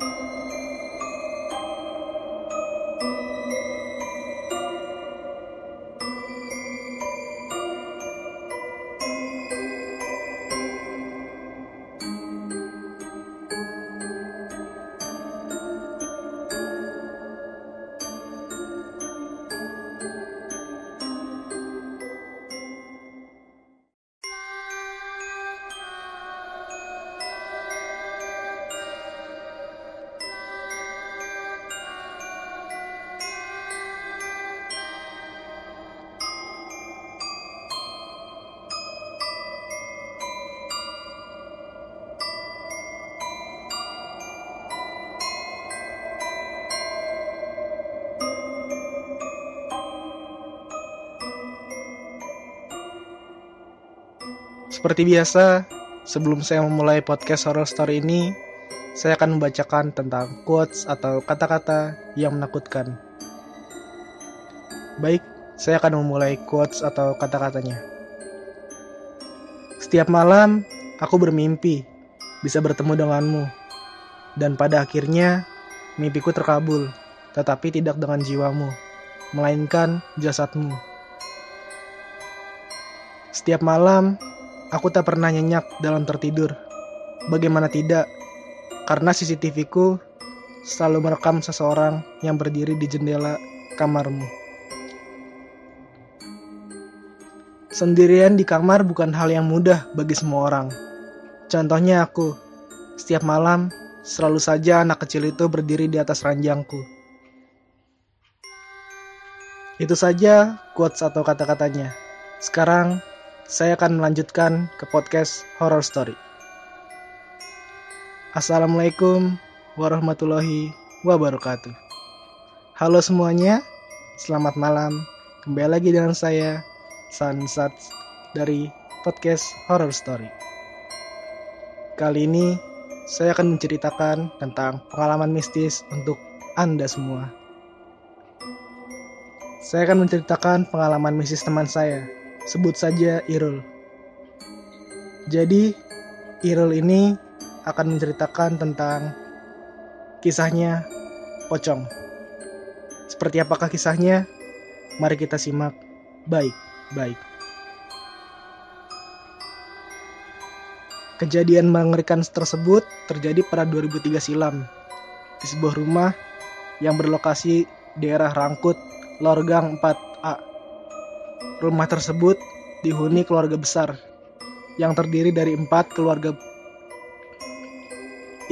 Música Seperti biasa, sebelum saya memulai podcast horror story ini, saya akan membacakan tentang quotes atau kata-kata yang menakutkan. Baik, saya akan memulai quotes atau kata-katanya. Setiap malam, aku bermimpi bisa bertemu denganmu. Dan pada akhirnya, mimpiku terkabul, tetapi tidak dengan jiwamu, melainkan jasadmu. Setiap malam, Aku tak pernah nyenyak dalam tertidur. Bagaimana tidak? Karena CCTV ku selalu merekam seseorang yang berdiri di jendela kamarmu. Sendirian di kamar bukan hal yang mudah bagi semua orang. Contohnya aku, setiap malam selalu saja anak kecil itu berdiri di atas ranjangku. Itu saja quotes atau kata-katanya. Sekarang saya akan melanjutkan ke podcast Horror Story. Assalamualaikum warahmatullahi wabarakatuh. Halo semuanya, selamat malam. Kembali lagi dengan saya, Sansat dari podcast Horror Story. Kali ini, saya akan menceritakan tentang pengalaman mistis untuk Anda semua. Saya akan menceritakan pengalaman mistis teman saya sebut saja Irul. Jadi, Irul ini akan menceritakan tentang kisahnya Pocong. Seperti apakah kisahnya? Mari kita simak baik-baik. Kejadian mengerikan tersebut terjadi pada 2003 silam di sebuah rumah yang berlokasi daerah Rangkut, Lorgang 4A. Rumah tersebut dihuni keluarga besar yang terdiri dari empat keluarga.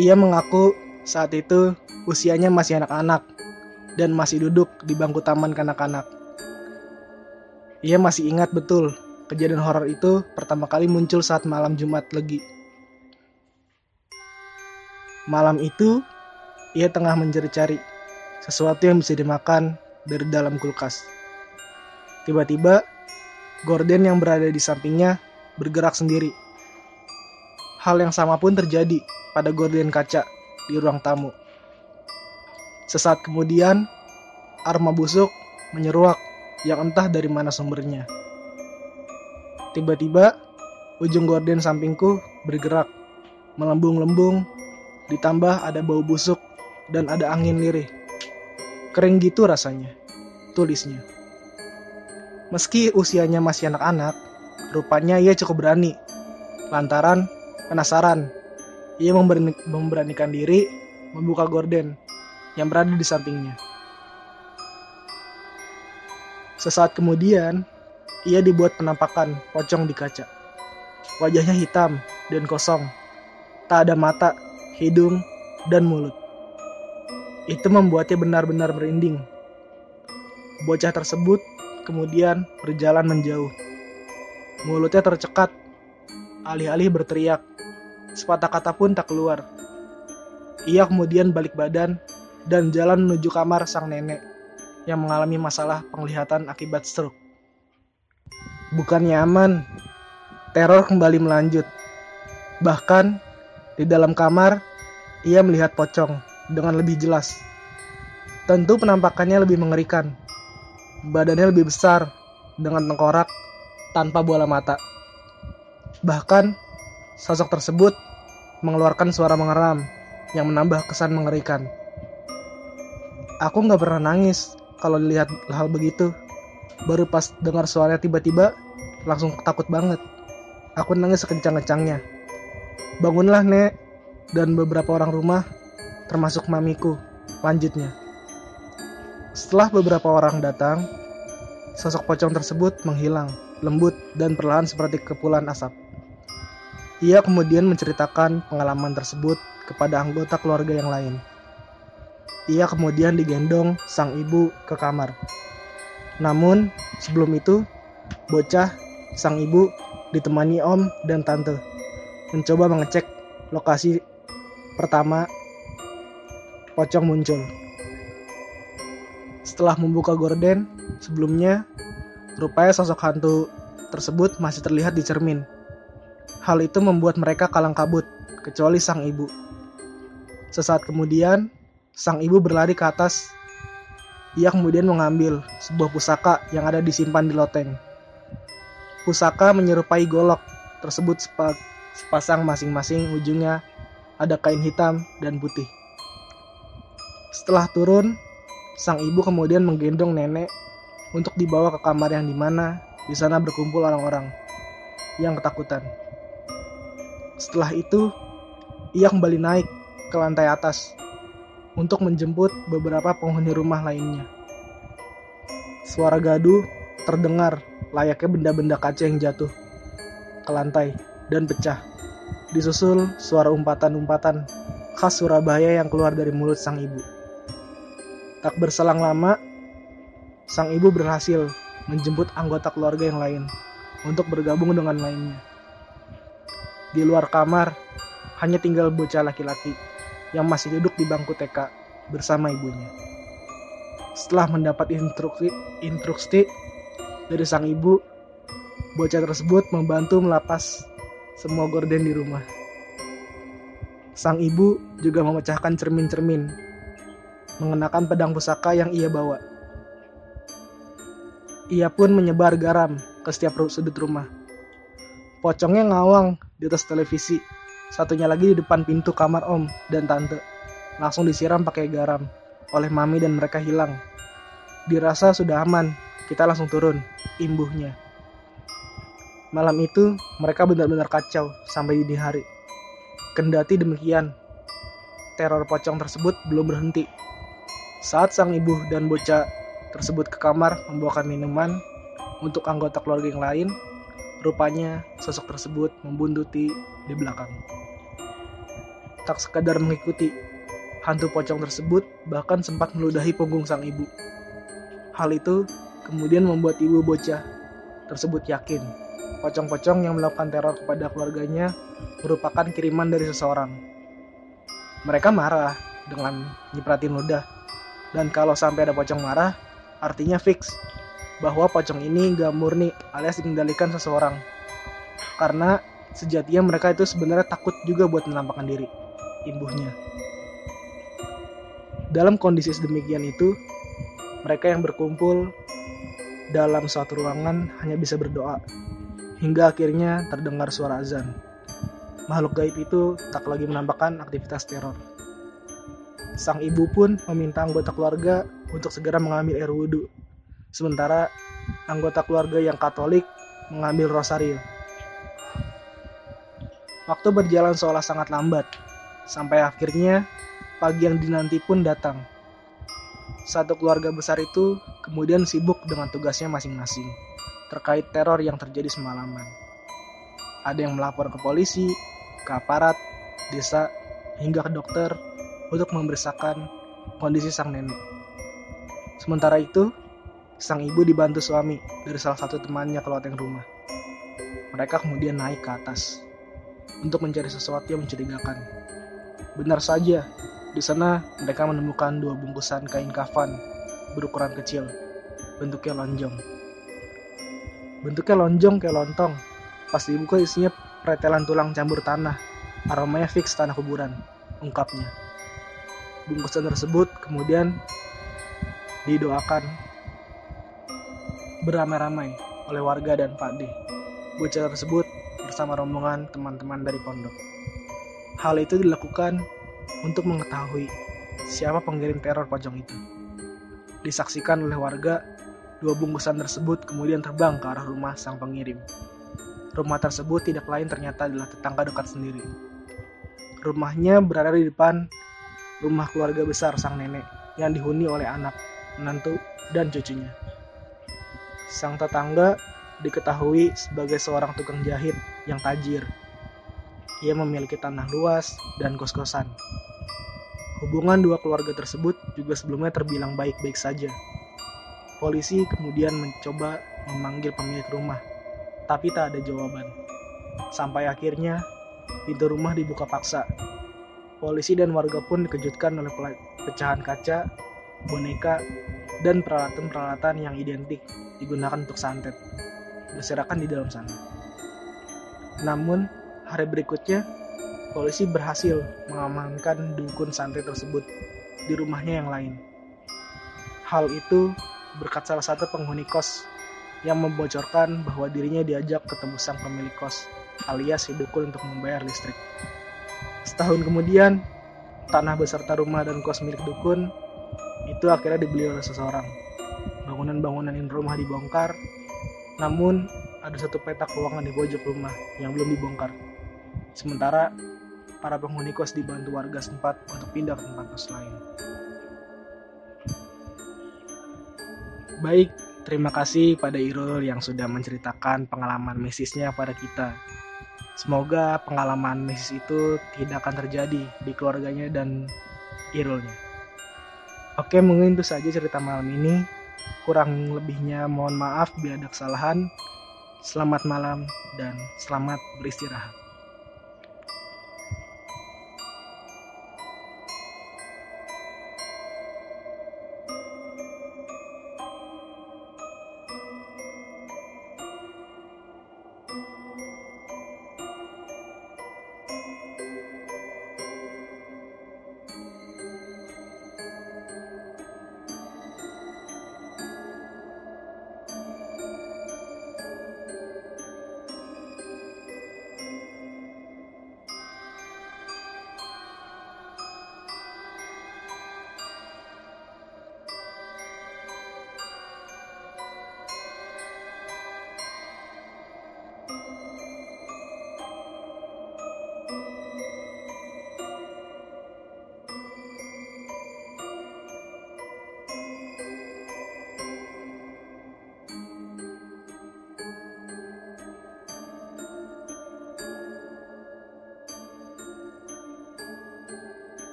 Ia mengaku saat itu usianya masih anak-anak dan masih duduk di bangku taman kanak-kanak. Ia masih ingat betul kejadian horor itu pertama kali muncul saat malam Jumat Legi. Malam itu, ia tengah mencari-cari sesuatu yang bisa dimakan dari dalam kulkas. Tiba-tiba, Gordon yang berada di sampingnya bergerak sendiri. Hal yang sama pun terjadi pada gorden kaca di ruang tamu. Sesaat kemudian, aroma busuk menyeruak yang entah dari mana sumbernya. Tiba-tiba, ujung gorden sampingku bergerak, melembung-lembung, ditambah ada bau busuk dan ada angin lirih. Kering gitu rasanya, tulisnya. Meski usianya masih anak-anak, rupanya ia cukup berani. Lantaran penasaran, ia memberani, memberanikan diri membuka gorden yang berada di sampingnya. Sesaat kemudian, ia dibuat penampakan pocong di kaca. Wajahnya hitam dan kosong. Tak ada mata, hidung, dan mulut. Itu membuatnya benar-benar merinding. Bocah tersebut kemudian berjalan menjauh. Mulutnya tercekat, alih-alih berteriak. Sepatah kata pun tak keluar. Ia kemudian balik badan dan jalan menuju kamar sang nenek yang mengalami masalah penglihatan akibat stroke. Bukan nyaman, teror kembali melanjut. Bahkan di dalam kamar, ia melihat pocong dengan lebih jelas. Tentu penampakannya lebih mengerikan badannya lebih besar dengan tengkorak tanpa bola mata. Bahkan sosok tersebut mengeluarkan suara mengeram yang menambah kesan mengerikan. Aku nggak pernah nangis kalau lihat hal begitu. Baru pas dengar suaranya tiba-tiba langsung takut banget. Aku nangis sekencang-kencangnya. Bangunlah, Nek. Dan beberapa orang rumah, termasuk mamiku. Lanjutnya. Setelah beberapa orang datang, sosok pocong tersebut menghilang, lembut dan perlahan seperti kepulan asap. Ia kemudian menceritakan pengalaman tersebut kepada anggota keluarga yang lain. Ia kemudian digendong sang ibu ke kamar. Namun, sebelum itu, bocah sang ibu ditemani om dan tante mencoba mengecek lokasi pertama pocong muncul. Setelah membuka gorden, sebelumnya rupanya sosok hantu tersebut masih terlihat di cermin. Hal itu membuat mereka kalang kabut, kecuali sang ibu. Sesaat kemudian, sang ibu berlari ke atas. Ia kemudian mengambil sebuah pusaka yang ada disimpan di loteng. Pusaka menyerupai golok tersebut sepasang masing-masing ujungnya ada kain hitam dan putih. Setelah turun, sang ibu kemudian menggendong nenek untuk dibawa ke kamar yang di mana di sana berkumpul orang-orang yang ketakutan. Setelah itu, ia kembali naik ke lantai atas untuk menjemput beberapa penghuni rumah lainnya. Suara gaduh terdengar layaknya benda-benda kaca yang jatuh ke lantai dan pecah. Disusul suara umpatan-umpatan khas Surabaya yang keluar dari mulut sang ibu. Tak berselang lama, sang ibu berhasil menjemput anggota keluarga yang lain untuk bergabung dengan lainnya. Di luar kamar, hanya tinggal bocah laki-laki yang masih duduk di bangku TK bersama ibunya. Setelah mendapat instruksi, instruksi dari sang ibu, bocah tersebut membantu melapas semua gorden di rumah. Sang ibu juga memecahkan cermin-cermin, mengenakan pedang pusaka yang ia bawa. Ia pun menyebar garam ke setiap sudut rumah. Pocongnya ngawang di atas televisi, satunya lagi di depan pintu kamar om dan tante. Langsung disiram pakai garam oleh mami dan mereka hilang. Dirasa sudah aman, kita langsung turun, imbuhnya. Malam itu, mereka benar-benar kacau sampai dini hari. Kendati demikian, teror pocong tersebut belum berhenti. Saat sang ibu dan bocah tersebut ke kamar membawakan minuman untuk anggota keluarga yang lain, rupanya sosok tersebut membuntuti di belakang. Tak sekadar mengikuti, hantu pocong tersebut bahkan sempat meludahi punggung sang ibu. Hal itu kemudian membuat ibu bocah tersebut yakin pocong-pocong yang melakukan teror kepada keluarganya merupakan kiriman dari seseorang. Mereka marah dengan nyipratin ludah. Dan kalau sampai ada pocong marah, artinya fix bahwa pocong ini gak murni alias dikendalikan seseorang. Karena sejatinya mereka itu sebenarnya takut juga buat menampakkan diri, imbuhnya. Dalam kondisi sedemikian itu, mereka yang berkumpul dalam suatu ruangan hanya bisa berdoa, hingga akhirnya terdengar suara azan. Makhluk gaib itu tak lagi menampakkan aktivitas teror. Sang ibu pun meminta anggota keluarga untuk segera mengambil air wudhu, sementara anggota keluarga yang katolik mengambil rosario. Waktu berjalan seolah sangat lambat, sampai akhirnya pagi yang dinanti pun datang. Satu keluarga besar itu kemudian sibuk dengan tugasnya masing-masing terkait teror yang terjadi semalaman. Ada yang melapor ke polisi, ke aparat, desa, hingga ke dokter untuk membersakan kondisi sang nenek. Sementara itu, sang ibu dibantu suami dari salah satu temannya ke loteng rumah. Mereka kemudian naik ke atas untuk mencari sesuatu yang mencurigakan. Benar saja, di sana mereka menemukan dua bungkusan kain kafan berukuran kecil, bentuknya lonjong. Bentuknya lonjong kayak lontong. Pas dibuka isinya pretelan tulang campur tanah. Aromanya fix tanah kuburan, ungkapnya. Bungkusan tersebut kemudian didoakan beramai-ramai oleh warga dan Pak D. Bocah tersebut bersama rombongan teman-teman dari pondok. Hal itu dilakukan untuk mengetahui siapa pengirim teror pocong itu. Disaksikan oleh warga, dua bungkusan tersebut kemudian terbang ke arah rumah sang pengirim. Rumah tersebut tidak lain ternyata adalah tetangga dekat sendiri. Rumahnya berada di depan rumah keluarga besar sang nenek yang dihuni oleh anak, menantu, dan cucunya. Sang tetangga diketahui sebagai seorang tukang jahit yang tajir. Ia memiliki tanah luas dan kos-kosan. Hubungan dua keluarga tersebut juga sebelumnya terbilang baik-baik saja. Polisi kemudian mencoba memanggil pemilik rumah, tapi tak ada jawaban. Sampai akhirnya pintu rumah dibuka paksa. Polisi dan warga pun dikejutkan oleh pecahan kaca, boneka, dan peralatan-peralatan yang identik digunakan untuk santet berserakan di dalam sana. Namun, hari berikutnya, polisi berhasil mengamankan dukun santet tersebut di rumahnya yang lain. Hal itu berkat salah satu penghuni kos yang membocorkan bahwa dirinya diajak ketemu sang pemilik kos alias si dukun untuk membayar listrik. Setahun kemudian, tanah beserta rumah dan kos milik dukun itu akhirnya dibeli oleh seseorang. Bangunan-bangunan rumah dibongkar, namun ada satu petak ruangan di pojok rumah yang belum dibongkar. Sementara para penghuni kos dibantu warga sempat untuk pindah ke tempat kos lain. Baik, terima kasih pada Irul yang sudah menceritakan pengalaman misisnya pada kita. Semoga pengalaman misis itu tidak akan terjadi di keluarganya dan Irulnya. Oke, mungkin itu saja cerita malam ini. Kurang lebihnya mohon maaf bila ada kesalahan. Selamat malam dan selamat beristirahat.